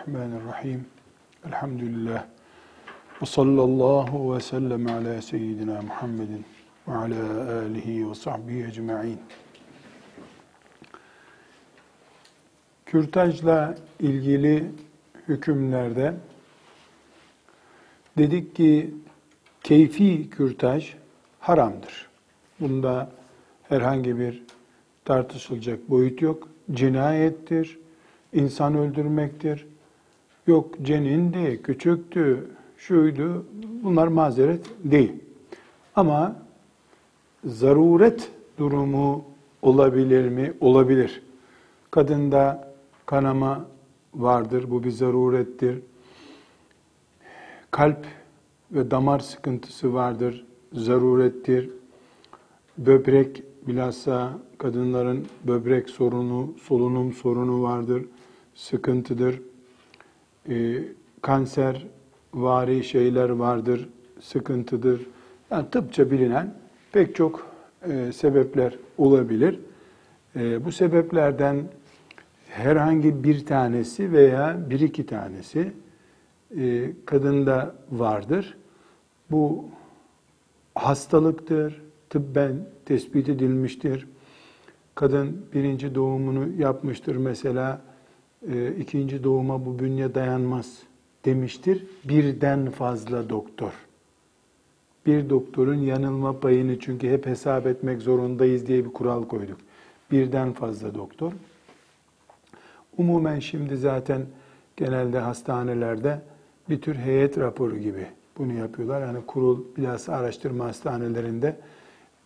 Bismillahirrahmanirrahim. Elhamdülillah. Ve sallallahu ve sellem ala seyyidina Muhammedin ve ala alihi ve sahbihi ecma'in. Kürtajla ilgili hükümlerde dedik ki keyfi kürtaj haramdır. Bunda herhangi bir tartışılacak boyut yok. Cinayettir, insan öldürmektir. Yok cenindi, küçüktü, şuydu. Bunlar mazeret değil. Ama zaruret durumu olabilir mi? Olabilir. Kadında kanama vardır. Bu bir zarurettir. Kalp ve damar sıkıntısı vardır. Zarurettir. Böbrek bilhassa kadınların böbrek sorunu, solunum sorunu vardır, sıkıntıdır. Ee, kanser vari şeyler vardır, sıkıntıdır. Yani tıpça bilinen pek çok e, sebepler olabilir. E, bu sebeplerden herhangi bir tanesi veya bir iki tanesi e, kadında vardır. Bu hastalıktır, tıbben tespit edilmiştir. Kadın birinci doğumunu yapmıştır mesela, e, ikinci doğuma bu bünye dayanmaz demiştir. Birden fazla doktor. Bir doktorun yanılma payını çünkü hep hesap etmek zorundayız diye bir kural koyduk. Birden fazla doktor. Umumen şimdi zaten genelde hastanelerde bir tür heyet raporu gibi bunu yapıyorlar. Yani kurul bilhassa araştırma hastanelerinde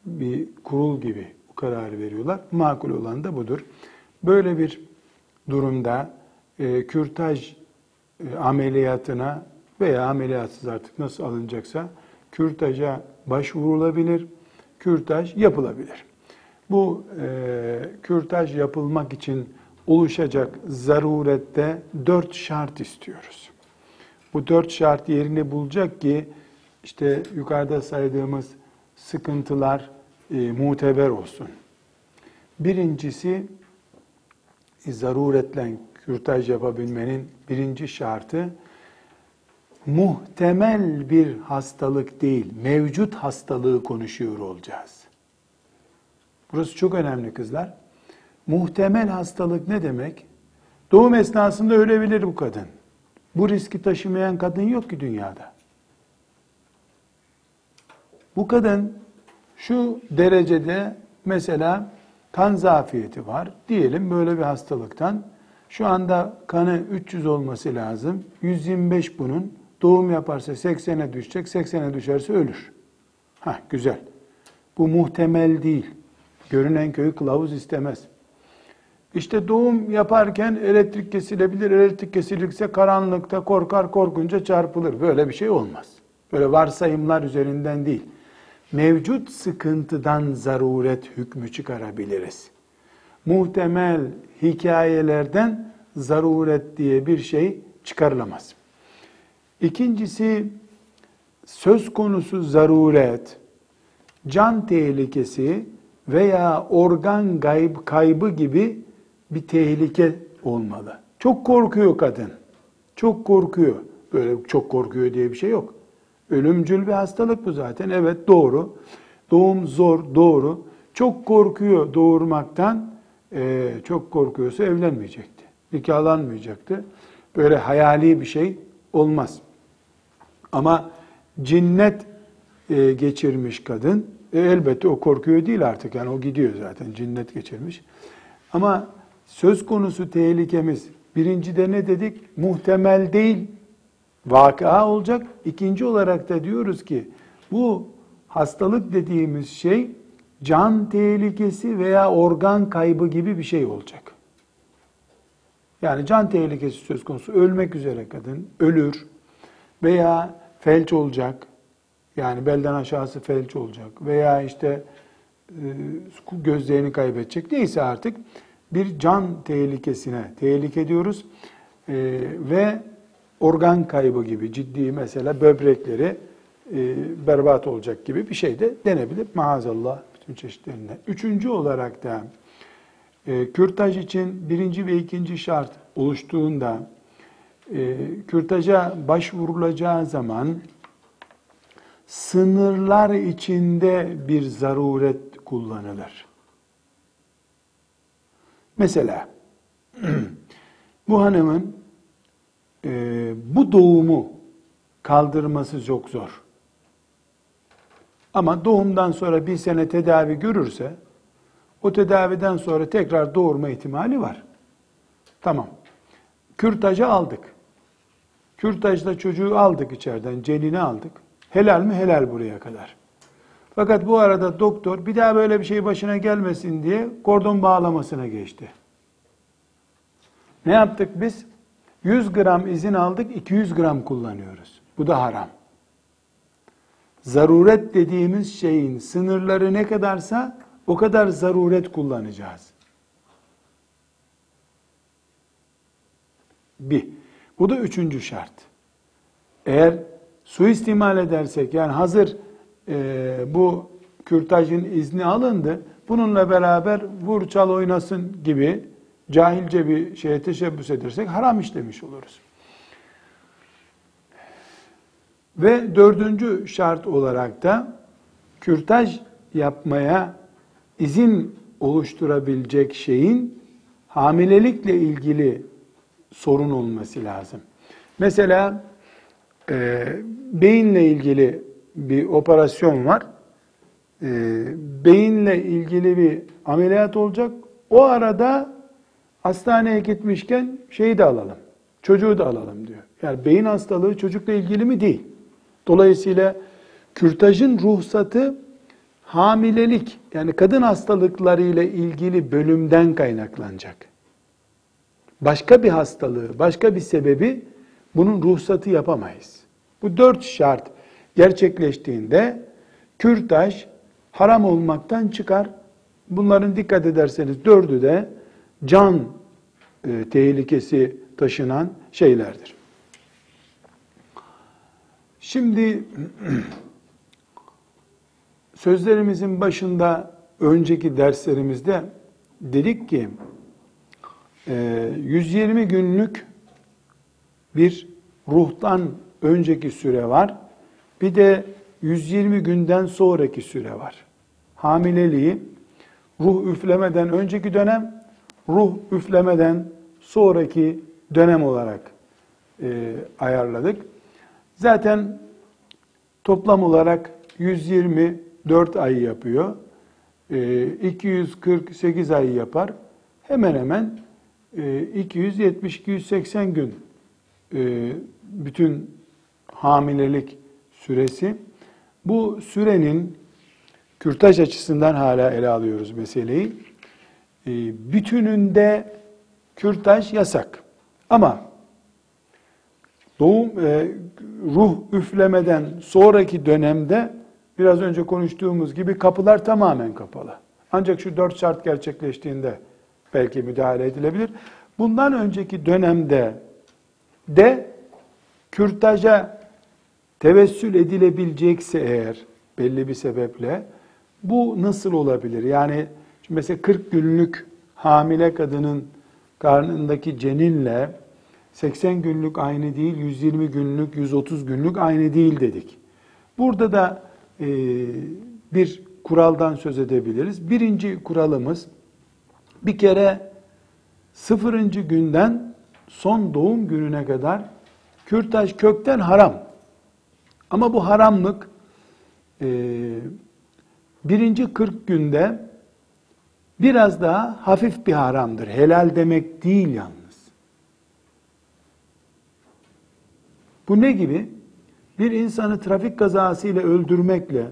bir kurul gibi bu kararı veriyorlar. Makul olan da budur. Böyle bir durumda e, kürtaj e, ameliyatına veya ameliyatsız artık nasıl alınacaksa kürtaja başvurulabilir, kürtaj yapılabilir. Bu e, kürtaj yapılmak için oluşacak zarurette dört şart istiyoruz. Bu dört şart yerini bulacak ki işte yukarıda saydığımız sıkıntılar e, muteber olsun. Birincisi zaruretle kürtaj yapabilmenin birinci şartı muhtemel bir hastalık değil, mevcut hastalığı konuşuyor olacağız. Burası çok önemli kızlar. Muhtemel hastalık ne demek? Doğum esnasında ölebilir bu kadın. Bu riski taşımayan kadın yok ki dünyada. Bu kadın şu derecede mesela kan zafiyeti var. Diyelim böyle bir hastalıktan. Şu anda kanı 300 olması lazım. 125 bunun. Doğum yaparsa 80'e düşecek. 80'e düşerse ölür. Ha güzel. Bu muhtemel değil. Görünen köyü kılavuz istemez. İşte doğum yaparken elektrik kesilebilir. Elektrik kesilirse karanlıkta korkar korkunca çarpılır. Böyle bir şey olmaz. Böyle varsayımlar üzerinden değil mevcut sıkıntıdan zaruret hükmü çıkarabiliriz. Muhtemel hikayelerden zaruret diye bir şey çıkarılamaz. İkincisi söz konusu zaruret, can tehlikesi veya organ kayb kaybı gibi bir tehlike olmalı. Çok korkuyor kadın. Çok korkuyor. Böyle çok korkuyor diye bir şey yok. Ölümcül bir hastalık bu zaten. Evet doğru. Doğum zor, doğru. Çok korkuyor doğurmaktan. Ee, çok korkuyorsa evlenmeyecekti. Nikahlanmayacaktı. Böyle hayali bir şey olmaz. Ama cinnet e, geçirmiş kadın, e, elbette o korkuyor değil artık. Yani o gidiyor zaten cinnet geçirmiş. Ama söz konusu tehlikemiz birincide ne dedik? Muhtemel değil, vaka olacak. İkinci olarak da diyoruz ki bu hastalık dediğimiz şey can tehlikesi veya organ kaybı gibi bir şey olacak. Yani can tehlikesi söz konusu ölmek üzere kadın ölür veya felç olacak. Yani belden aşağısı felç olacak veya işte e, gözlerini kaybedecek. Neyse artık bir can tehlikesine tehlike diyoruz. E, ve organ kaybı gibi ciddi mesela böbrekleri e, berbat olacak gibi bir şey de denebilir. Maazallah bütün çeşitlerinde. Üçüncü olarak da e, kürtaj için birinci ve ikinci şart oluştuğunda e, kürtaja başvurulacağı zaman sınırlar içinde bir zaruret kullanılır. Mesela bu hanımın e, bu doğumu kaldırması çok zor. Ama doğumdan sonra bir sene tedavi görürse o tedaviden sonra tekrar doğurma ihtimali var. Tamam. Kürtajı aldık. Kürtajda çocuğu aldık içeriden, cenini aldık. Helal mi? Helal buraya kadar. Fakat bu arada doktor bir daha böyle bir şey başına gelmesin diye kordon bağlamasına geçti. Ne yaptık biz? 100 gram izin aldık, 200 gram kullanıyoruz. Bu da haram. Zaruret dediğimiz şeyin sınırları ne kadarsa o kadar zaruret kullanacağız. Bir. Bu da üçüncü şart. Eğer suistimal edersek yani hazır e, bu kürtajın izni alındı bununla beraber vur çal oynasın gibi cahilce bir şeye teşebbüs edersek haram işlemiş oluruz. Ve dördüncü şart olarak da kürtaj yapmaya izin oluşturabilecek şeyin hamilelikle ilgili sorun olması lazım. Mesela e, beyinle ilgili bir operasyon var. E, beyinle ilgili bir ameliyat olacak. O arada hastaneye gitmişken şeyi de alalım. Çocuğu da alalım diyor. Yani beyin hastalığı çocukla ilgili mi? Değil. Dolayısıyla kürtajın ruhsatı hamilelik yani kadın hastalıkları ile ilgili bölümden kaynaklanacak. Başka bir hastalığı, başka bir sebebi bunun ruhsatı yapamayız. Bu dört şart gerçekleştiğinde kürtaj haram olmaktan çıkar. Bunların dikkat ederseniz dördü de can e, tehlikesi taşınan şeylerdir. Şimdi sözlerimizin başında önceki derslerimizde dedik ki 120 e, günlük bir ruhtan önceki süre var. Bir de 120 günden sonraki süre var. Hamileliği ruh üflemeden önceki dönem, ruh üflemeden sonraki dönem olarak e, ayarladık. Zaten toplam olarak 124 ay yapıyor. E, 248 ay yapar. Hemen hemen e, 270-280 gün e, bütün hamilelik süresi. Bu sürenin kürtaj açısından hala ele alıyoruz meseleyi. E, bütününde kürtaj yasak. Ama doğum e, ruh üflemeden sonraki dönemde biraz önce konuştuğumuz gibi kapılar tamamen kapalı. Ancak şu dört şart gerçekleştiğinde belki müdahale edilebilir. Bundan önceki dönemde de kürtaja tevessül edilebilecekse eğer belli bir sebeple bu nasıl olabilir? Yani mesela 40 günlük hamile kadının karnındaki ceninle 80 günlük aynı değil, 120 günlük, 130 günlük aynı değil dedik. Burada da e, bir kuraldan söz edebiliriz. Birinci kuralımız bir kere sıfırıncı günden son doğum gününe kadar kürtaj kökten haram. Ama bu haramlık e, birinci 40 günde biraz daha hafif bir haramdır. Helal demek değil yalnız. Bu ne gibi? Bir insanı trafik kazasıyla öldürmekle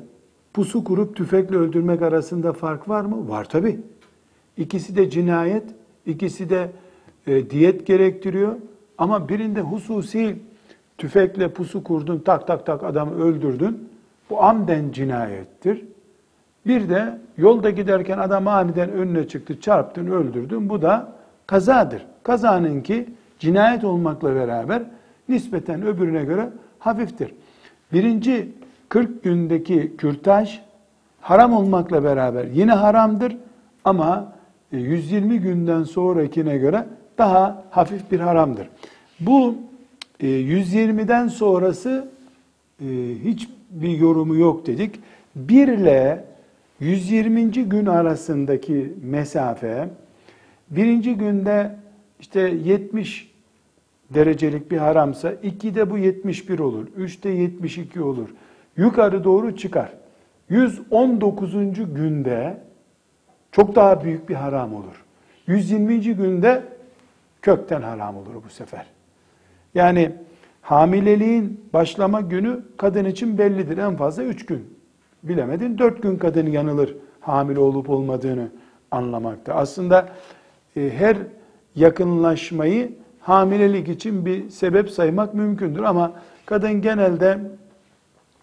pusu kurup tüfekle öldürmek arasında fark var mı? Var tabi. İkisi de cinayet, ikisi de e, diyet gerektiriyor. Ama birinde hususi tüfekle pusu kurdun, tak tak tak adamı öldürdün. Bu amden cinayettir. Bir de yolda giderken adam aniden önüne çıktı, çarptın, öldürdün. Bu da kazadır. Kazanın ki cinayet olmakla beraber nispeten öbürüne göre hafiftir. Birinci 40 gündeki kürtaj haram olmakla beraber yine haramdır ama 120 günden sonrakine göre daha hafif bir haramdır. Bu E, 120'den sonrası e, hiçbir yorumu yok dedik. 1 ile 120. gün arasındaki mesafe birinci günde işte 70 derecelik bir haramsa 2'de bu 71 olur. 3'te 72 olur. Yukarı doğru çıkar. 119. günde çok daha büyük bir haram olur. 120. günde kökten haram olur bu sefer. Yani hamileliğin başlama günü kadın için bellidir. En fazla 3 gün. Bilemedin 4 gün kadın yanılır hamile olup olmadığını anlamakta. Aslında e, her yakınlaşmayı hamilelik için bir sebep saymak mümkündür ama kadın genelde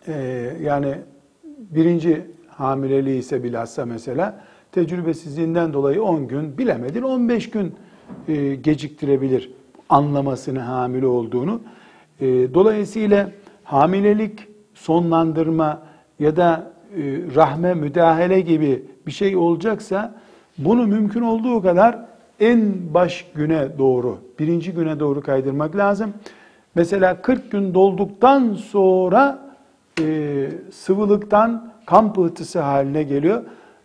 e, yani birinci hamileliği ise bilhassa mesela tecrübesizliğinden dolayı 10 gün bilemedin 15 gün e, geciktirebilir anlamasını hamile olduğunu. E, dolayısıyla hamilelik sonlandırma ya da e, rahme müdahale gibi bir şey olacaksa bunu mümkün olduğu kadar en baş güne doğru, birinci güne doğru kaydırmak lazım. Mesela 40 gün dolduktan sonra e, sıvılıktan kan pıhtısı haline geliyor.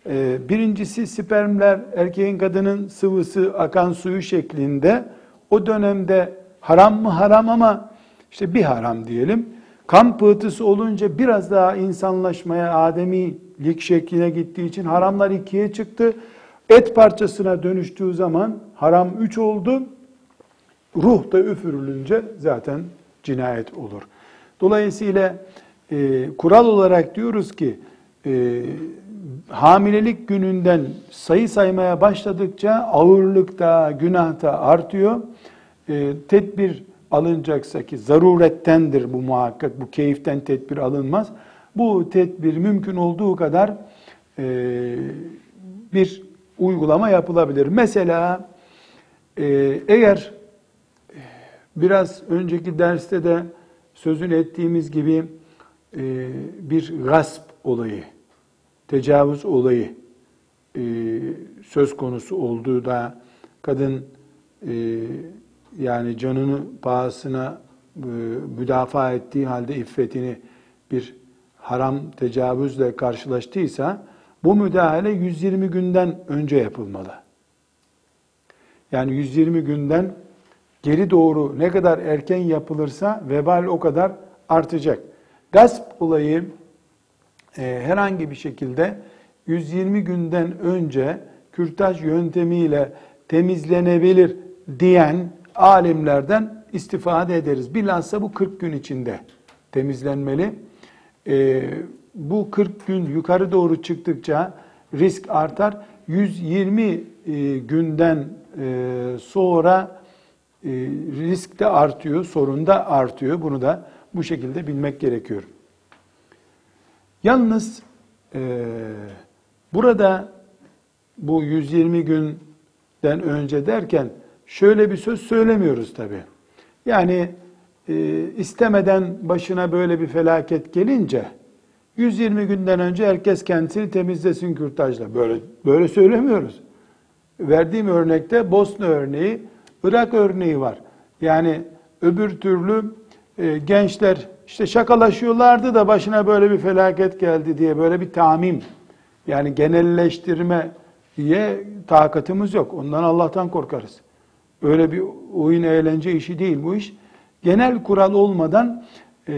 E, birincisi spermler erkeğin kadının sıvısı akan suyu şeklinde o dönemde haram mı haram ama işte bir haram diyelim. Kan pıhtısı olunca biraz daha insanlaşmaya, ademilik şekline gittiği için haramlar ikiye çıktı. Et parçasına dönüştüğü zaman haram üç oldu. Ruh da üfürülünce zaten cinayet olur. Dolayısıyla e, kural olarak diyoruz ki e, hamilelik gününden sayı saymaya başladıkça ağırlıkta, günahta artıyor. E, tedbir alınacaksa ki zarurettendir bu muhakkak, bu keyiften tedbir alınmaz. Bu tedbir mümkün olduğu kadar e, bir uygulama yapılabilir. Mesela e, eğer biraz önceki derste de sözünü ettiğimiz gibi e, bir gasp olayı, tecavüz olayı e, söz konusu olduğu da kadın e, yani canını pahasına e, müdafaa ettiği halde iffetini bir haram tecavüzle karşılaştıysa bu müdahale 120 günden önce yapılmalı. Yani 120 günden geri doğru ne kadar erken yapılırsa vebal o kadar artacak. Gasp olayı e, herhangi bir şekilde 120 günden önce kürtaj yöntemiyle temizlenebilir diyen alimlerden istifade ederiz. Bilhassa bu 40 gün içinde temizlenmeli. E, bu 40 gün yukarı doğru çıktıkça risk artar. 120 e, günden e, sonra e, risk de artıyor, sorun da artıyor. Bunu da bu şekilde bilmek gerekiyor. Yalnız burada bu 120 günden önce derken şöyle bir söz söylemiyoruz tabi. Yani istemeden başına böyle bir felaket gelince 120 günden önce herkes kendisini temizlesin kürtajla. Böyle böyle söylemiyoruz. Verdiğim örnekte Bosna örneği, Irak örneği var. Yani öbür türlü e, gençler işte şakalaşıyorlardı da başına böyle bir felaket geldi diye böyle bir tamim yani genelleştirme diye takatımız yok. Ondan Allah'tan korkarız. Öyle bir oyun eğlence işi değil bu iş. Genel kural olmadan e,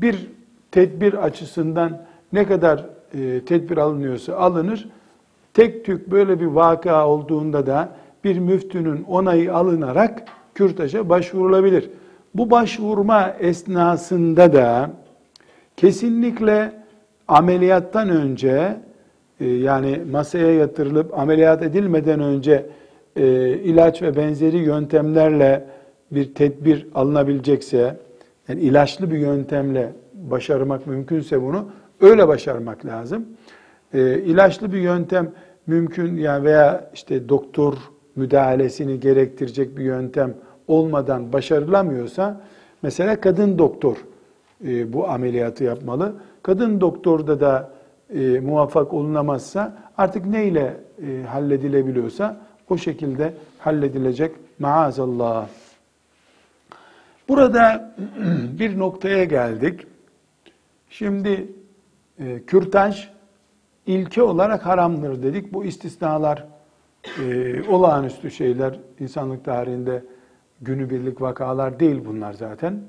bir tedbir açısından ne kadar e, tedbir alınıyorsa alınır. Tek tük böyle bir vaka olduğunda da bir müftünün onayı alınarak kürtaja başvurulabilir. Bu başvurma esnasında da kesinlikle ameliyattan önce e, yani masaya yatırılıp ameliyat edilmeden önce e, ilaç ve benzeri yöntemlerle bir tedbir alınabilecekse, yani ilaçlı bir yöntemle başarmak mümkünse bunu öyle başarmak lazım. E, ilaçlı bir yöntem mümkün yani veya işte doktor müdahalesini gerektirecek bir yöntem olmadan başarılamıyorsa mesela kadın doktor e, bu ameliyatı yapmalı. Kadın doktorda da e, muvaffak olunamazsa artık neyle e, halledilebiliyorsa o şekilde halledilecek maazallah. Burada bir noktaya geldik. Şimdi e, kürtaj ilke olarak haramdır dedik. Bu istisnalar e, olağanüstü şeyler insanlık tarihinde günübirlik vakalar değil bunlar zaten.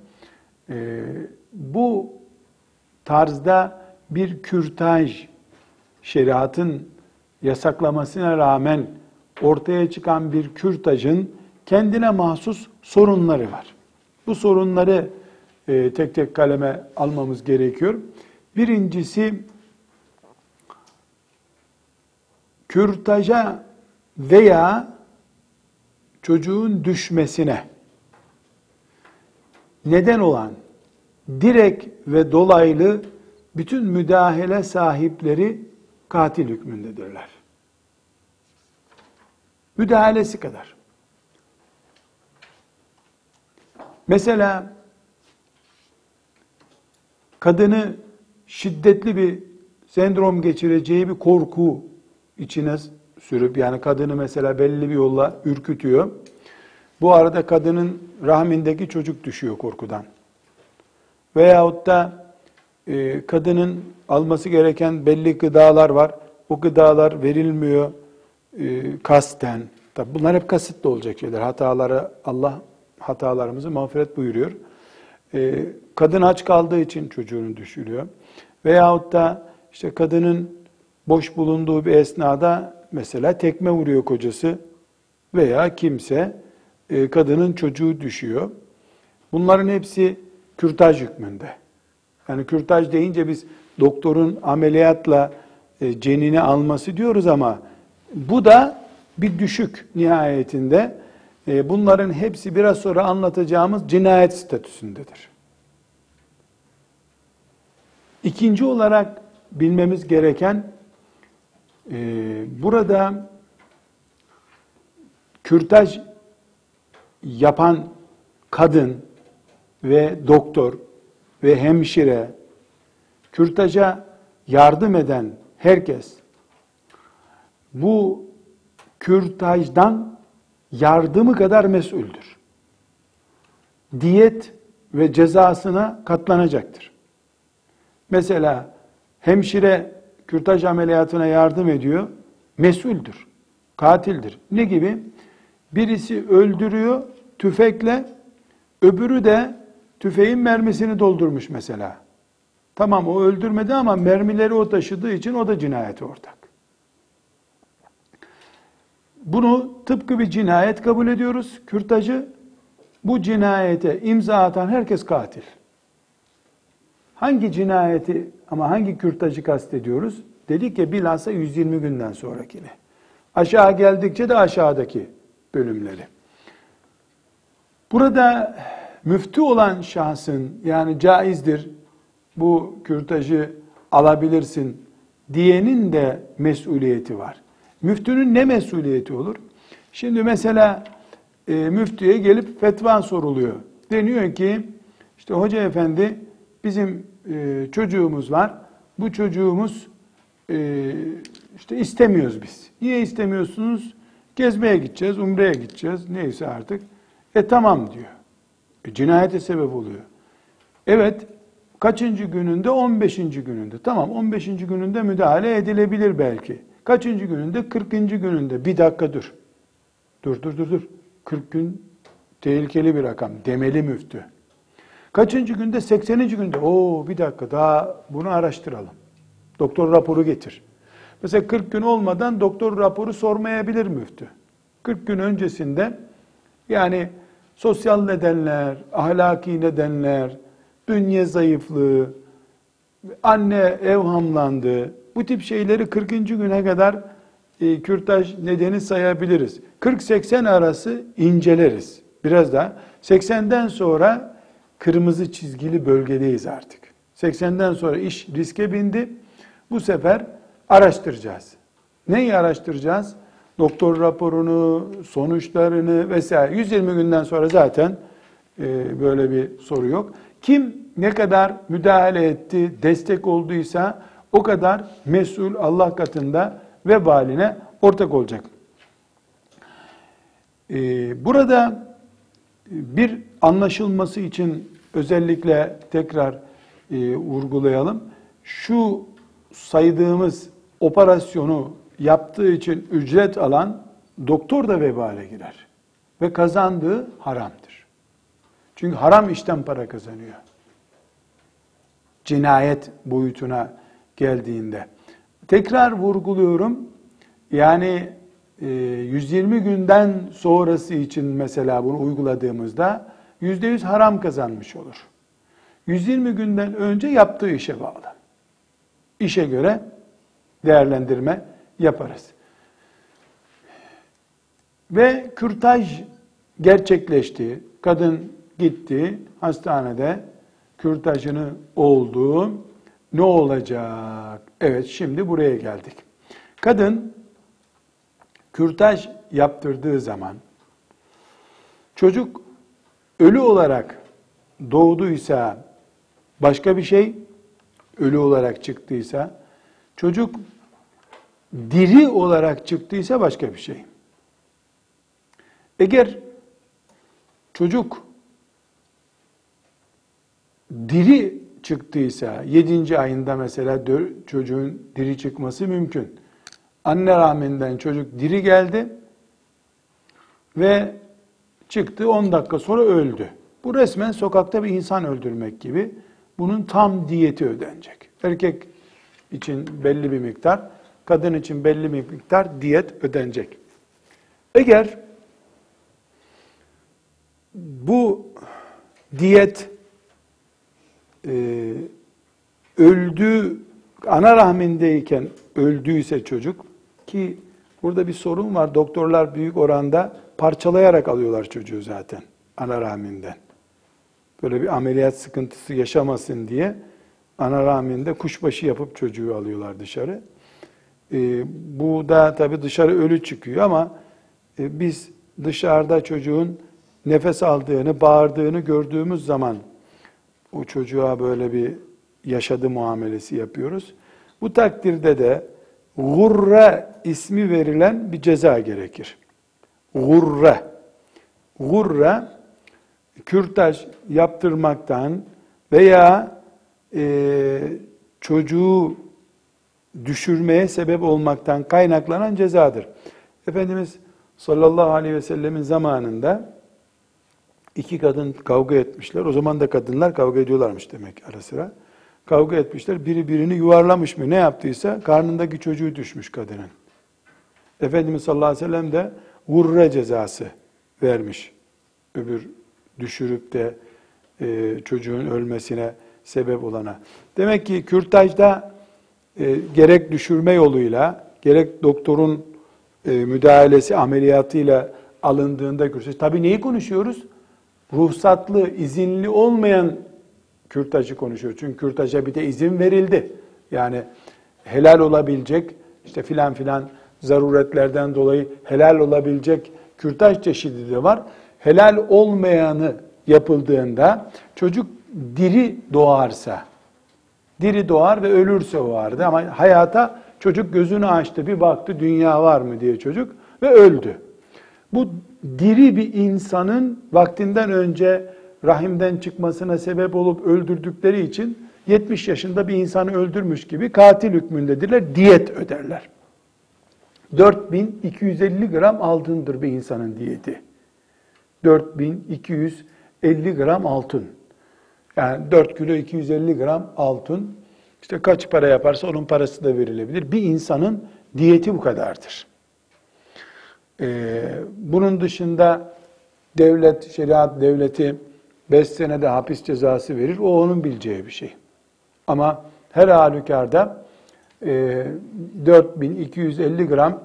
E, bu tarzda bir kürtaj şeriatın yasaklamasına rağmen ortaya çıkan bir kürtajın kendine mahsus sorunları var. Bu sorunları e, tek tek kaleme almamız gerekiyor. Birincisi kürtaja veya çocuğun düşmesine neden olan direkt ve dolaylı bütün müdahale sahipleri katil hükmündedirler. Müdahalesi kadar. Mesela kadını şiddetli bir sendrom geçireceği bir korku içine sürüp yani kadını mesela belli bir yolla ürkütüyor. Bu arada kadının rahmindeki çocuk düşüyor korkudan. Veyahut da e, kadının alması gereken belli gıdalar var. O gıdalar verilmiyor kasten. Tabi bunlar hep kasıtlı olacak şeyler. Hataları Allah hatalarımızı mağfiret buyuruyor. E, kadın aç kaldığı için çocuğunu düşürüyor. Veyahut da işte kadının boş bulunduğu bir esnada mesela tekme vuruyor kocası veya kimse e, kadının çocuğu düşüyor. Bunların hepsi kürtaj hükmünde. Yani kürtaj deyince biz doktorun ameliyatla e, cenini alması diyoruz ama bu da bir düşük nihayetinde. E, bunların hepsi biraz sonra anlatacağımız cinayet statüsündedir. İkinci olarak bilmemiz gereken e, burada kürtaj yapan kadın ve doktor ve hemşire, kürtaja yardım eden herkes bu kürtajdan yardımı kadar mesuldür. Diyet ve cezasına katlanacaktır. Mesela hemşire kürtaj ameliyatına yardım ediyor, mesuldür, katildir. Ne gibi? Birisi öldürüyor tüfekle, öbürü de tüfeğin mermisini doldurmuş mesela. Tamam o öldürmedi ama mermileri o taşıdığı için o da cinayete ortak. Bunu tıpkı bir cinayet kabul ediyoruz. Kürtajı bu cinayete imza atan herkes katil. Hangi cinayeti ama hangi kürtajı kastediyoruz? Dedik ya bilhassa 120 günden sonrakini. Aşağı geldikçe de aşağıdaki bölümleri. Burada müftü olan şahsın yani caizdir bu kürtajı alabilirsin diyenin de mesuliyeti var. Müftünün ne mesuliyeti olur? Şimdi mesela e, müftüye gelip fetva soruluyor. Deniyor ki işte hoca efendi bizim e, çocuğumuz var. Bu çocuğumuz e, işte istemiyoruz biz. Niye istemiyorsunuz? Gezmeye gideceğiz, umreye gideceğiz. Neyse artık. E tamam diyor. E, cinayete sebep oluyor. Evet, kaçıncı gününde? 15. gününde. Tamam 15. gününde müdahale edilebilir belki. Kaçıncı gününde? 40. gününde. Bir dakika dur. Dur dur dur dur. 40 gün tehlikeli bir rakam. Demeli müftü. Kaçıncı günde? 80. günde. Oo bir dakika daha bunu araştıralım. Doktor raporu getir. Mesela 40 gün olmadan doktor raporu sormayabilir müftü. 40 gün öncesinde yani sosyal nedenler, ahlaki nedenler, bünye zayıflığı, anne evhamlandı, bu tip şeyleri 40. güne kadar e, kürtaj nedeni sayabiliriz. 40-80 arası inceleriz. Biraz daha. 80'den sonra kırmızı çizgili bölgedeyiz artık. 80'den sonra iş riske bindi. Bu sefer araştıracağız. Neyi araştıracağız? Doktor raporunu, sonuçlarını vesaire. 120 günden sonra zaten e, böyle bir soru yok. Kim ne kadar müdahale etti, destek olduysa o kadar mesul Allah katında vebaline ortak olacak. Ee, burada Bir anlaşılması için özellikle tekrar e, vurgulayalım. Şu saydığımız operasyonu yaptığı için ücret alan doktor da vebale girer. Ve kazandığı haramdır. Çünkü haram işten para kazanıyor. Cinayet boyutuna geldiğinde. Tekrar vurguluyorum. Yani 120 e, günden sonrası için mesela bunu uyguladığımızda %100 haram kazanmış olur. 120 günden önce yaptığı işe bağlı. İşe göre değerlendirme yaparız. Ve kürtaj gerçekleşti. Kadın gitti hastanede kürtajını oldu. Ne olacak? Evet şimdi buraya geldik. Kadın kürtaj yaptırdığı zaman çocuk ölü olarak doğduysa başka bir şey, ölü olarak çıktıysa, çocuk diri olarak çıktıysa başka bir şey. Eğer çocuk diri çıktıysa, yedinci ayında mesela çocuğun diri çıkması mümkün. Anne rahminden çocuk diri geldi ve çıktı 10 dakika sonra öldü. Bu resmen sokakta bir insan öldürmek gibi. Bunun tam diyeti ödenecek. Erkek için belli bir miktar, kadın için belli bir miktar diyet ödenecek. Eğer bu diyet e, öldü ana rahmindeyken öldüyse çocuk ki burada bir sorun var. Doktorlar büyük oranda parçalayarak alıyorlar çocuğu zaten ana rahminden. Böyle bir ameliyat sıkıntısı yaşamasın diye ana rahminde kuşbaşı yapıp çocuğu alıyorlar dışarı. E, bu da tabi dışarı ölü çıkıyor ama e, biz dışarıda çocuğun nefes aldığını, bağırdığını gördüğümüz zaman o çocuğa böyle bir yaşadı muamelesi yapıyoruz. Bu takdirde de gurre ismi verilen bir ceza gerekir. Gurre. Gurre, kürtaj yaptırmaktan veya e, çocuğu düşürmeye sebep olmaktan kaynaklanan cezadır. Efendimiz sallallahu aleyhi ve sellemin zamanında iki kadın kavga etmişler. O zaman da kadınlar kavga ediyorlarmış demek ara sıra. Kavga etmişler. Biri birini yuvarlamış mı ne yaptıysa karnındaki çocuğu düşmüş kadının. Efendimiz sallallahu aleyhi ve sellem de vurre cezası vermiş. Öbür düşürüp de e, çocuğun ölmesine sebep olana. Demek ki kürtajda e, gerek düşürme yoluyla gerek doktorun e, müdahalesi ameliyatıyla alındığında kürtaj. Tabii neyi konuşuyoruz? Ruhsatlı, izinli olmayan kürtajı konuşuyor. Çünkü kürtaja bir de izin verildi. Yani helal olabilecek işte filan filan zaruretlerden dolayı helal olabilecek kürtaj çeşidi de var. Helal olmayanı yapıldığında çocuk diri doğarsa, diri doğar ve ölürse o vardı ama hayata çocuk gözünü açtı bir baktı dünya var mı diye çocuk ve öldü. Bu diri bir insanın vaktinden önce rahimden çıkmasına sebep olup öldürdükleri için 70 yaşında bir insanı öldürmüş gibi katil hükmündedirler, diyet öderler. 4250 gram altındır bir insanın diyeti. 4250 gram altın. Yani 4 kilo 250 gram altın. İşte kaç para yaparsa onun parası da verilebilir. Bir insanın diyeti bu kadardır. Ee, bunun dışında devlet, şeriat devleti 5 senede hapis cezası verir. O onun bileceği bir şey. Ama her halükarda e, 4250 gram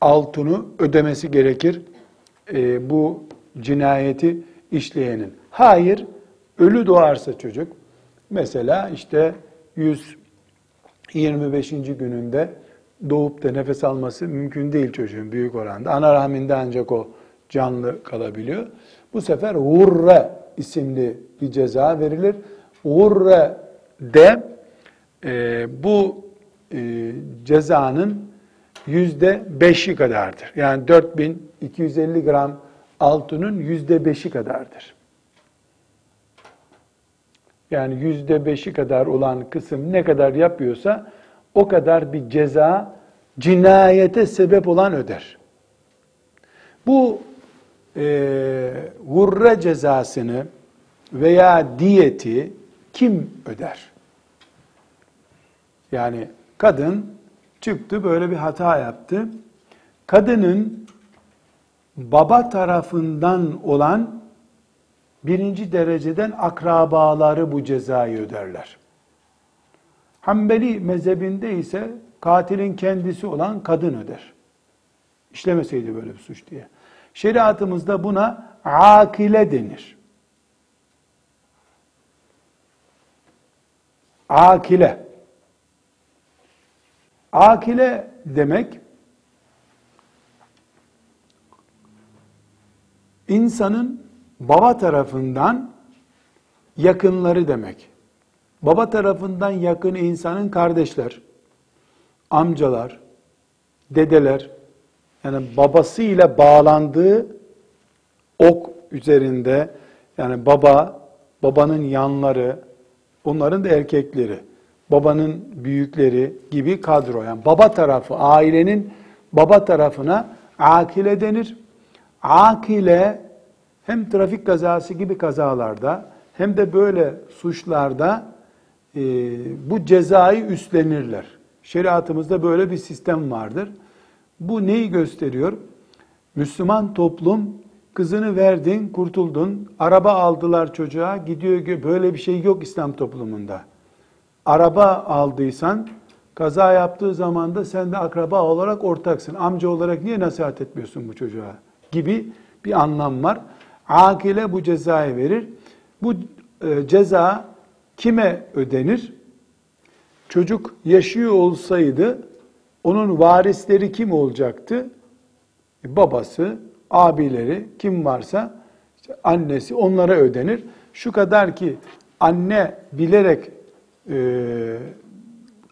altını ödemesi gerekir e, bu cinayeti işleyenin. Hayır, ölü doğarsa çocuk, mesela işte 125. gününde doğup da nefes alması mümkün değil çocuğun büyük oranda. Ana rahminde ancak o canlı kalabiliyor. Bu sefer hurre isimli bir ceza verilir. Hurre de e, bu e, cezanın yüzde beşi kadardır. Yani 4250 gram altının yüzde beşi kadardır. Yani yüzde beşi kadar olan kısım ne kadar yapıyorsa o kadar bir ceza cinayete sebep olan öder. Bu e, vurra cezasını veya diyeti kim öder? Yani kadın çıktı böyle bir hata yaptı. Kadının baba tarafından olan birinci dereceden akrabaları bu cezayı öderler. Hanbeli mezhebinde ise katilin kendisi olan kadın öder. İşlemeseydi böyle bir suç diye. Şeriatımızda buna akile denir. Akile. Akile demek insanın baba tarafından yakınları demek. Baba tarafından yakın insanın kardeşler, amcalar, dedeler, yani babasıyla bağlandığı ok üzerinde yani baba, babanın yanları, onların da erkekleri, babanın büyükleri gibi kadro. Yani baba tarafı, ailenin baba tarafına akile denir. Akile hem trafik kazası gibi kazalarda hem de böyle suçlarda e, bu cezayı üstlenirler. Şeriatımızda böyle bir sistem vardır. Bu neyi gösteriyor? Müslüman toplum kızını verdin, kurtuldun, araba aldılar çocuğa, gidiyor böyle bir şey yok İslam toplumunda. Araba aldıysan kaza yaptığı zaman da sen de akraba olarak ortaksın. Amca olarak niye nasihat etmiyorsun bu çocuğa? Gibi bir anlam var. Akile bu cezayı verir. Bu e, ceza kime ödenir? Çocuk yaşıyor olsaydı onun varisleri kim olacaktı? E, babası, abileri, kim varsa işte annesi onlara ödenir. Şu kadar ki anne bilerek e,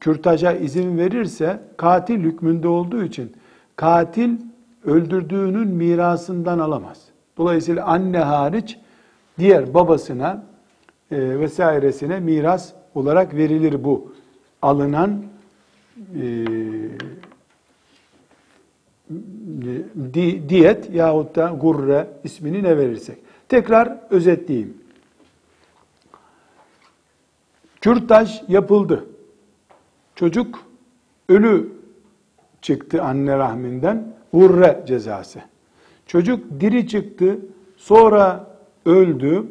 kürtaja izin verirse katil hükmünde olduğu için katil öldürdüğünün mirasından alamaz. Dolayısıyla anne hariç diğer babasına e, vesairesine miras olarak verilir bu alınan e, di, diyet yahut da gurre ismini ne verirsek. Tekrar özetleyeyim. Kürtaj yapıldı. Çocuk ölü çıktı anne rahminden. Gurre cezası. Çocuk diri çıktı, sonra öldü.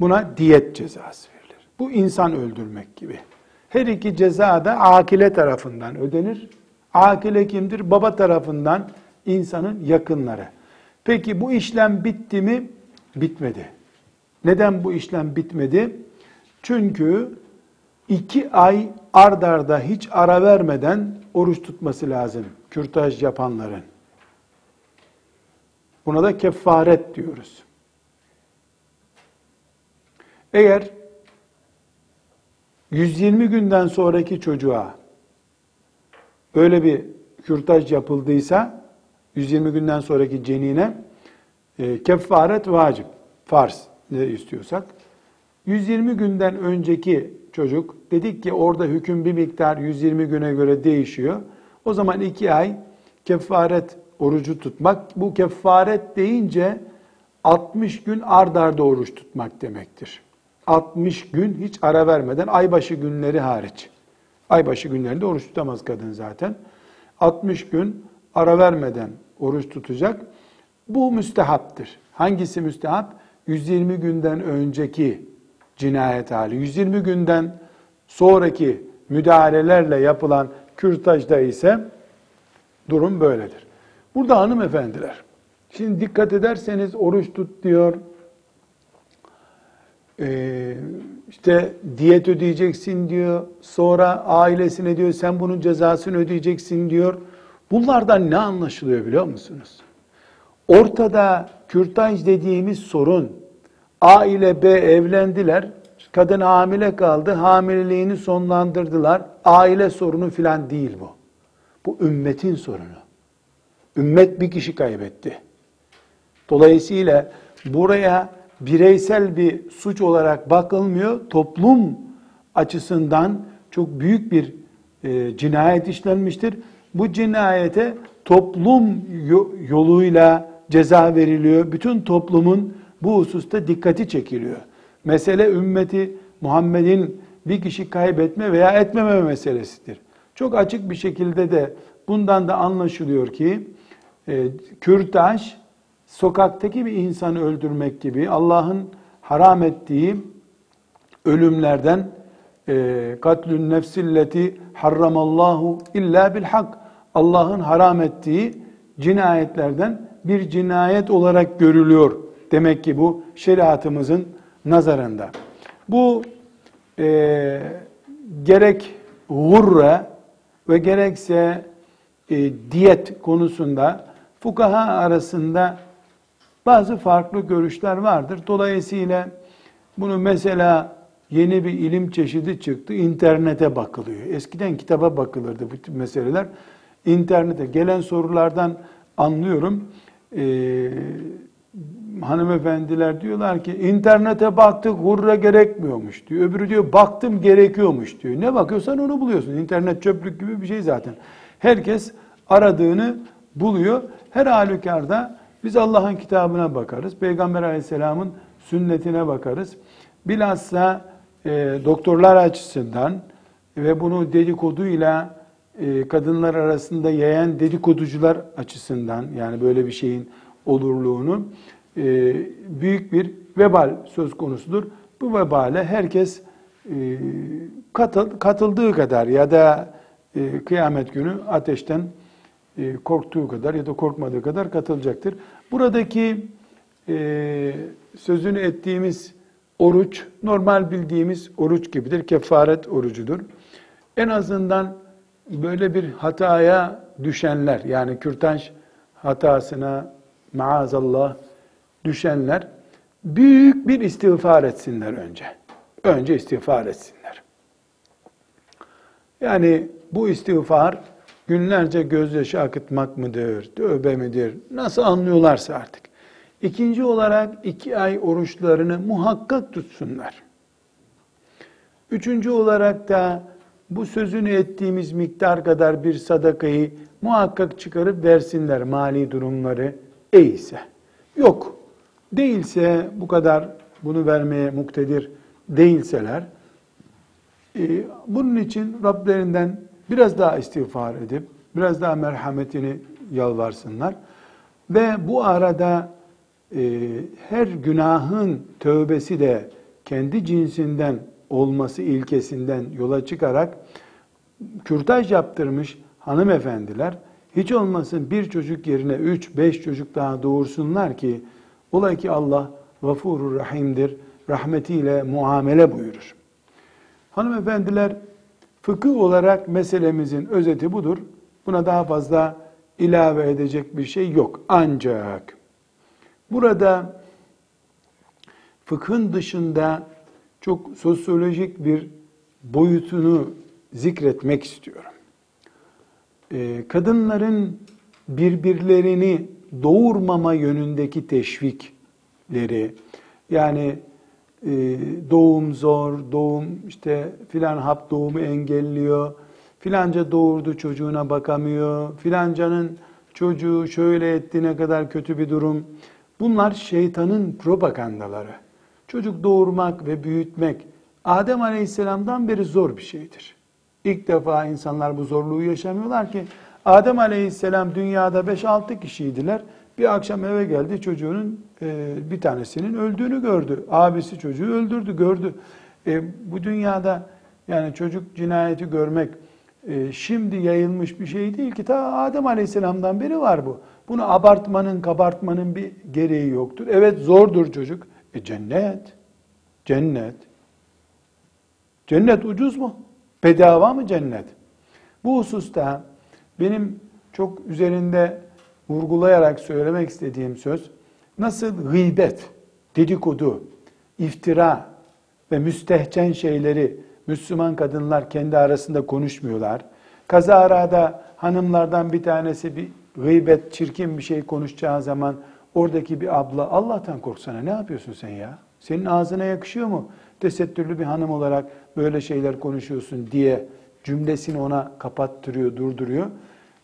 Buna diyet cezası verilir. Bu insan öldürmek gibi. Her iki ceza da akile tarafından ödenir. Akile kimdir? Baba tarafından insanın yakınları. Peki bu işlem bitti mi? Bitmedi. Neden bu işlem bitmedi? Çünkü iki ay ardarda hiç ara vermeden oruç tutması lazım kürtaj yapanların. Buna da kefaret diyoruz. Eğer 120 günden sonraki çocuğa böyle bir kürtaj yapıldıysa 120 günden sonraki cenine e, kefaret vacip, farz ne istiyorsak. 120 günden önceki çocuk dedik ki orada hüküm bir miktar 120 güne göre değişiyor. O zaman iki ay kefaret orucu tutmak. Bu kefaret deyince 60 gün ard arda oruç tutmak demektir. 60 gün hiç ara vermeden aybaşı günleri hariç. Aybaşı günlerinde oruç tutamaz kadın zaten. 60 gün ara vermeden oruç tutacak. Bu müstehaptır. Hangisi müstehap? 120 günden önceki cinayet hali. 120 günden sonraki müdahalelerle yapılan kürtajda ise durum böyledir. Burada hanımefendiler, şimdi dikkat ederseniz oruç tut diyor, ee, işte diyet ödeyeceksin diyor, sonra ailesine diyor sen bunun cezasını ödeyeceksin diyor. Bunlardan ne anlaşılıyor biliyor musunuz? Ortada kürtaj dediğimiz sorun, A ile B evlendiler, kadın hamile kaldı, hamileliğini sonlandırdılar, aile sorunu filan değil bu. Bu ümmetin sorunu. Ümmet bir kişi kaybetti. Dolayısıyla buraya bireysel bir suç olarak bakılmıyor. Toplum açısından çok büyük bir e, cinayet işlenmiştir. Bu cinayete toplum yoluyla ceza veriliyor. Bütün toplumun bu hususta dikkati çekiliyor. Mesele ümmeti Muhammed'in bir kişi kaybetme veya etmeme meselesidir. Çok açık bir şekilde de bundan da anlaşılıyor ki e, kürtaj sokaktaki bir insanı öldürmek gibi Allah'ın haram ettiği ölümlerden e, katlün nefsilleti harramallahu illa bil hak Allah'ın haram ettiği cinayetlerden bir cinayet olarak görülüyor. Demek ki bu şeriatımızın nazarında. Bu e, gerek gurre ve gerekse e, diyet konusunda fukaha arasında bazı farklı görüşler vardır. Dolayısıyla bunu mesela yeni bir ilim çeşidi çıktı. İnternete bakılıyor. Eskiden kitaba bakılırdı bu tip meseleler. İnternete gelen sorulardan anlıyorum. Ee, hanımefendiler diyorlar ki internete baktık hurra gerekmiyormuş diyor. Öbürü diyor baktım gerekiyormuş diyor. Ne bakıyorsan onu buluyorsun. İnternet çöplük gibi bir şey zaten. Herkes aradığını buluyor. Her halükarda biz Allah'ın kitabına bakarız. Peygamber aleyhisselamın sünnetine bakarız. Bilhassa e, doktorlar açısından ve bunu dedikoduyla e, kadınlar arasında yayan dedikoducular açısından yani böyle bir şeyin olurluğunu e, büyük bir vebal söz konusudur. Bu vebale herkes e, katıl, katıldığı kadar ya da e, kıyamet günü ateşten korktuğu kadar ya da korkmadığı kadar katılacaktır. Buradaki e, sözünü ettiğimiz oruç normal bildiğimiz oruç gibidir. Kefaret orucudur. En azından böyle bir hataya düşenler yani kürtaj hatasına maazallah düşenler büyük bir istiğfar etsinler önce. Önce istiğfar etsinler. Yani bu istiğfar günlerce gözyaşı akıtmak mıdır, tövbe midir, nasıl anlıyorlarsa artık. İkinci olarak iki ay oruçlarını muhakkak tutsunlar. Üçüncü olarak da bu sözünü ettiğimiz miktar kadar bir sadakayı muhakkak çıkarıp versinler mali durumları iyiyse. Yok, değilse bu kadar bunu vermeye muktedir değilseler, e, bunun için Rablerinden biraz daha istiğfar edip, biraz daha merhametini yalvarsınlar. Ve bu arada e, her günahın tövbesi de kendi cinsinden olması ilkesinden yola çıkarak kürtaj yaptırmış hanımefendiler hiç olmasın bir çocuk yerine üç, beş çocuk daha doğursunlar ki ola ki Allah gafurur rahimdir, rahmetiyle muamele buyurur. Hanımefendiler fıkıh olarak meselemizin özeti budur. Buna daha fazla ilave edecek bir şey yok. Ancak burada fıkhın dışında çok sosyolojik bir boyutunu zikretmek istiyorum. Ee, kadınların birbirlerini doğurmama yönündeki teşvikleri, yani e, doğum zor, doğum işte filan hap doğumu engelliyor, filanca doğurdu çocuğuna bakamıyor, filancanın çocuğu şöyle etti ne kadar kötü bir durum. Bunlar şeytanın propagandaları. Çocuk doğurmak ve büyütmek Adem Aleyhisselam'dan beri zor bir şeydir. İlk defa insanlar bu zorluğu yaşamıyorlar ki Adem Aleyhisselam dünyada 5-6 kişiydiler. Bir akşam eve geldi çocuğunun e, bir tanesinin öldüğünü gördü. Abisi çocuğu öldürdü, gördü. E, bu dünyada yani çocuk cinayeti görmek e, şimdi yayılmış bir şey değil ki. Ta Adem Aleyhisselam'dan beri var bu. Bunu abartmanın, kabartmanın bir gereği yoktur. Evet zordur çocuk. E cennet. Cennet. Cennet ucuz mu? Bedava mı cennet? Bu hususta benim çok üzerinde vurgulayarak söylemek istediğim söz nasıl gıybet, dedikodu, iftira ve müstehcen şeyleri Müslüman kadınlar kendi arasında konuşmuyorlar. Kazarada hanımlardan bir tanesi bir gıybet, çirkin bir şey konuşacağı zaman oradaki bir abla Allah'tan korksana ne yapıyorsun sen ya? Senin ağzına yakışıyor mu? Tesettürlü bir hanım olarak böyle şeyler konuşuyorsun diye cümlesini ona kapattırıyor, durduruyor.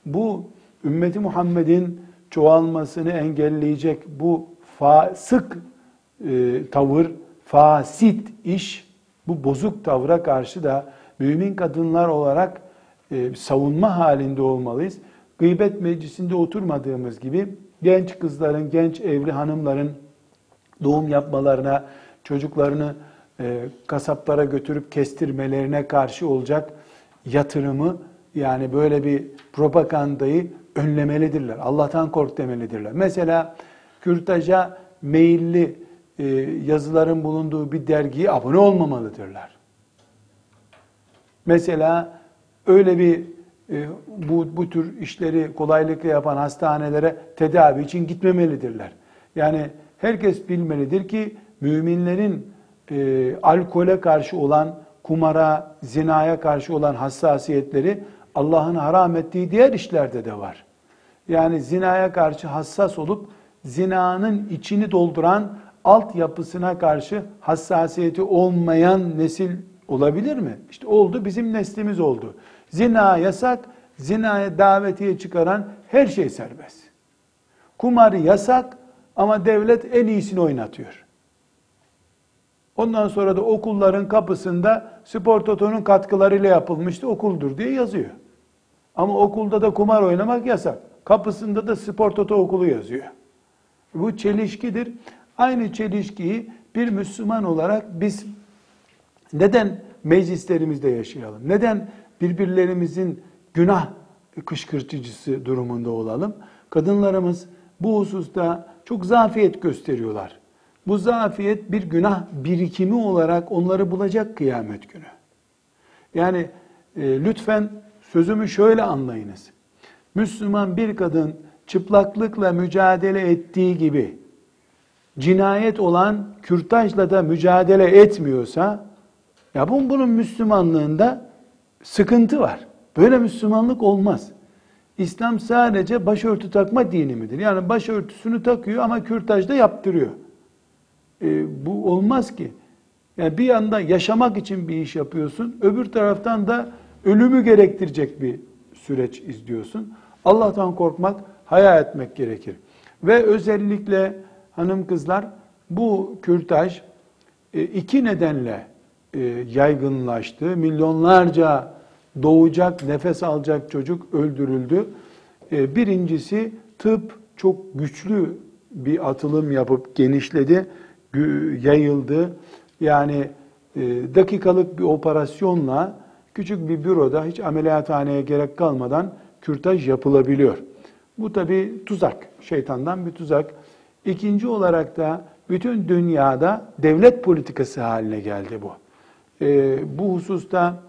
Bu ümmeti Muhammed'in çoğalmasını engelleyecek bu fasık e, tavır, fasit iş, bu bozuk tavra karşı da mümin kadınlar olarak e, savunma halinde olmalıyız. Gıybet meclisinde oturmadığımız gibi genç kızların, genç evli hanımların doğum yapmalarına, çocuklarını e, kasaplara götürüp kestirmelerine karşı olacak yatırımı yani böyle bir propagandayı önlemelidirler. Allah'tan kork demelidirler. Mesela kürtaja meyilli e, yazıların bulunduğu bir dergiye abone olmamalıdırlar. Mesela öyle bir e, bu, bu tür işleri kolaylıkla yapan hastanelere tedavi için gitmemelidirler. Yani herkes bilmelidir ki müminlerin e, alkole karşı olan, kumara, zinaya karşı olan hassasiyetleri Allah'ın haram ettiği diğer işlerde de var. Yani zinaya karşı hassas olup zinanın içini dolduran altyapısına karşı hassasiyeti olmayan nesil olabilir mi? İşte oldu, bizim neslimiz oldu. Zina yasak, zinaya davetiye çıkaran her şey serbest. Kumar yasak ama devlet en iyisini oynatıyor. Ondan sonra da okulların kapısında spor totonun katkılarıyla yapılmıştı okuldur diye yazıyor. Ama okulda da kumar oynamak yasak. Kapısında da spor toto okulu yazıyor. Bu çelişkidir. Aynı çelişkiyi bir Müslüman olarak biz neden meclislerimizde yaşayalım? Neden birbirlerimizin günah kışkırtıcısı durumunda olalım? Kadınlarımız bu hususta çok zafiyet gösteriyorlar. Bu zafiyet bir günah birikimi olarak onları bulacak kıyamet günü. Yani e, lütfen sözümü şöyle anlayınız. Müslüman bir kadın çıplaklıkla mücadele ettiği gibi cinayet olan kürtajla da mücadele etmiyorsa ya bunun, bunun Müslümanlığında sıkıntı var. Böyle Müslümanlık olmaz. İslam sadece başörtü takma dini midir? Yani başörtüsünü takıyor ama kürtaj da yaptırıyor. E, bu olmaz ki. Yani bir yanda yaşamak için bir iş yapıyorsun, öbür taraftan da ölümü gerektirecek bir süreç izliyorsun. Allah'tan korkmak, haya etmek gerekir. Ve özellikle hanım kızlar bu kürtaj e, iki nedenle e, yaygınlaştı. Milyonlarca doğacak, nefes alacak çocuk öldürüldü. E, birincisi tıp çok güçlü bir atılım yapıp genişledi, yayıldı. Yani dakikalık bir operasyonla küçük bir büroda hiç ameliyathaneye gerek kalmadan kürtaj yapılabiliyor. Bu tabi tuzak, şeytandan bir tuzak. İkinci olarak da bütün dünyada devlet politikası haline geldi bu. E, bu hususta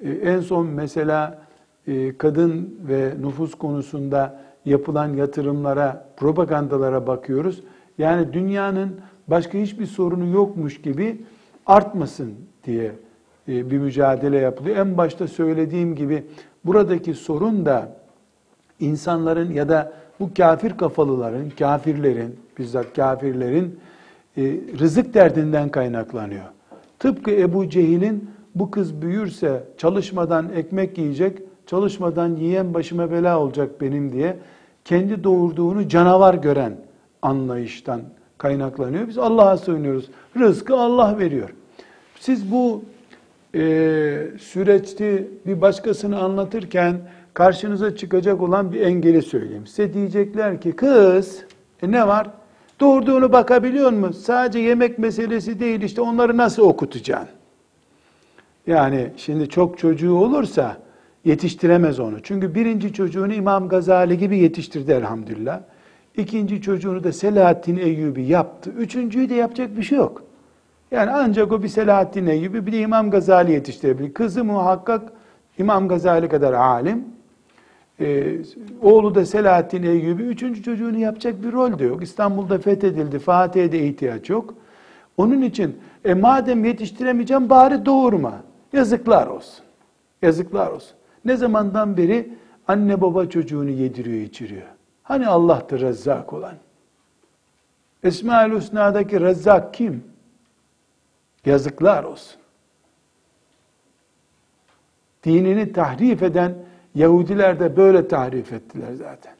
e, en son mesela e, kadın ve nüfus konusunda yapılan yatırımlara, propagandalara bakıyoruz. Yani dünyanın başka hiçbir sorunu yokmuş gibi artmasın diye bir mücadele yapılıyor. En başta söylediğim gibi buradaki sorun da insanların ya da bu kafir kafalıların, kafirlerin, bizzat kafirlerin e, rızık derdinden kaynaklanıyor. Tıpkı Ebu Cehil'in bu kız büyürse çalışmadan ekmek yiyecek, çalışmadan yiyen başıma bela olacak benim diye kendi doğurduğunu canavar gören anlayıştan kaynaklanıyor. Biz Allah'a sığınıyoruz. Rızkı Allah veriyor. Siz bu e, süreçte bir başkasını anlatırken karşınıza çıkacak olan bir engeli söyleyeyim. Size diyecekler ki kız e ne var? Doğurduğunu bakabiliyor mu? Sadece yemek meselesi değil işte onları nasıl okutacaksın? Yani şimdi çok çocuğu olursa yetiştiremez onu. Çünkü birinci çocuğunu İmam Gazali gibi yetiştirdi elhamdülillah. İkinci çocuğunu da Selahaddin Eyyubi yaptı. Üçüncüyü de yapacak bir şey yok. Yani ancak o bir Selahaddin Eyyubi bir de İmam Gazali yetiştirebilir. Kızı muhakkak İmam Gazali kadar alim. Ee, oğlu da Selahaddin Eyyubi. Üçüncü çocuğunu yapacak bir rol de yok. İstanbul'da fethedildi. Fatih'e de ihtiyaç yok. Onun için e madem yetiştiremeyeceğim bari doğurma. Yazıklar olsun. Yazıklar olsun. Ne zamandan beri anne baba çocuğunu yediriyor içiriyor. Hani Allah'tır rezzak olan? Esma-ül Hüsna'daki Rezzak kim? Yazıklar olsun. Dinini tahrif eden Yahudiler de böyle tahrif ettiler zaten.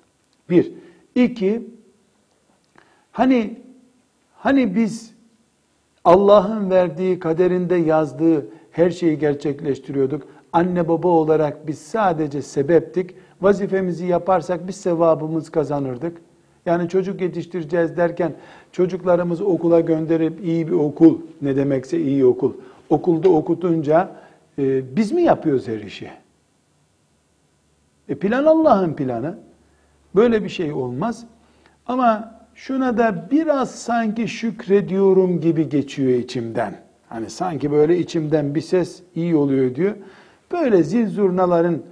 Bir. İki, hani hani biz Allah'ın verdiği, kaderinde yazdığı her şeyi gerçekleştiriyorduk. Anne baba olarak biz sadece sebeptik. Vazifemizi yaparsak biz sevabımız kazanırdık. Yani çocuk yetiştireceğiz derken çocuklarımızı okula gönderip iyi bir okul, ne demekse iyi okul, okulda okutunca e, biz mi yapıyoruz her işi? E plan Allah'ın planı. Böyle bir şey olmaz. Ama şuna da biraz sanki şükrediyorum gibi geçiyor içimden. Hani sanki böyle içimden bir ses iyi oluyor diyor. Böyle zil zurnaların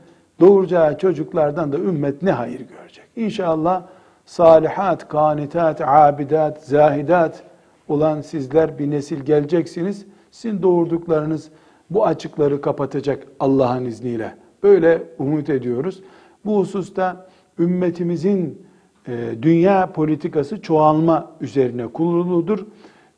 doğuracağı çocuklardan da ümmet ne hayır görecek. İnşallah salihat, kanitat, abidat, zahidat olan sizler bir nesil geleceksiniz. Sizin doğurduklarınız bu açıkları kapatacak Allah'ın izniyle. Böyle umut ediyoruz. Bu hususta ümmetimizin e, dünya politikası çoğalma üzerine kuruludur.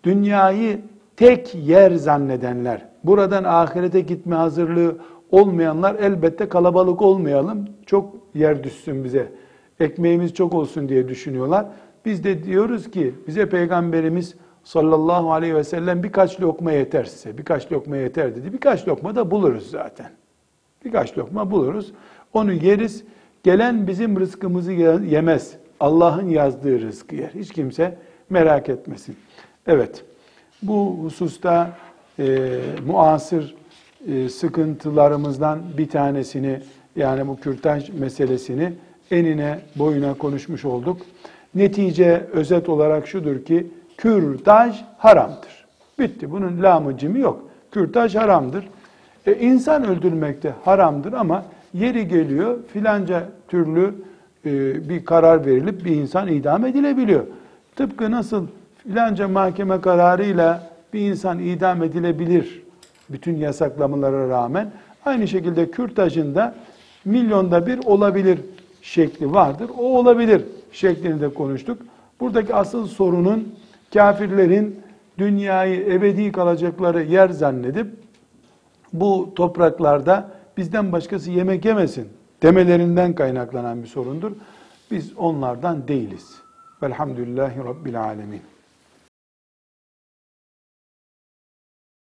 Dünyayı tek yer zannedenler, buradan ahirete gitme hazırlığı olmayanlar elbette kalabalık olmayalım, çok yer düşsün bize, ekmeğimiz çok olsun diye düşünüyorlar. Biz de diyoruz ki bize Peygamberimiz sallallahu aleyhi ve sellem birkaç lokma yeter size, birkaç lokma yeter dedi. Birkaç lokma da buluruz zaten. Birkaç lokma buluruz. Onu yeriz. Gelen bizim rızkımızı yemez. Allah'ın yazdığı rızkı yer. Hiç kimse merak etmesin. Evet, bu hususta e, muasır e, sıkıntılarımızdan bir tanesini yani bu kürtaj meselesini enine boyuna konuşmuş olduk. Netice özet olarak şudur ki kürtaj haramdır. Bitti. Bunun lamı cimi yok. Kürtaj haramdır. E, insan öldürmek de haramdır ama yeri geliyor filanca türlü e, bir karar verilip bir insan idam edilebiliyor. Tıpkı nasıl filanca mahkeme kararıyla bir insan idam edilebilir bütün yasaklamalara rağmen aynı şekilde kürtajın da milyonda bir olabilir şekli vardır. O olabilir şeklini de konuştuk. Buradaki asıl sorunun kafirlerin dünyayı ebedi kalacakları yer zannedip bu topraklarda bizden başkası yemek yemesin demelerinden kaynaklanan bir sorundur. Biz onlardan değiliz. Velhamdülillahi Rabbil Alemin.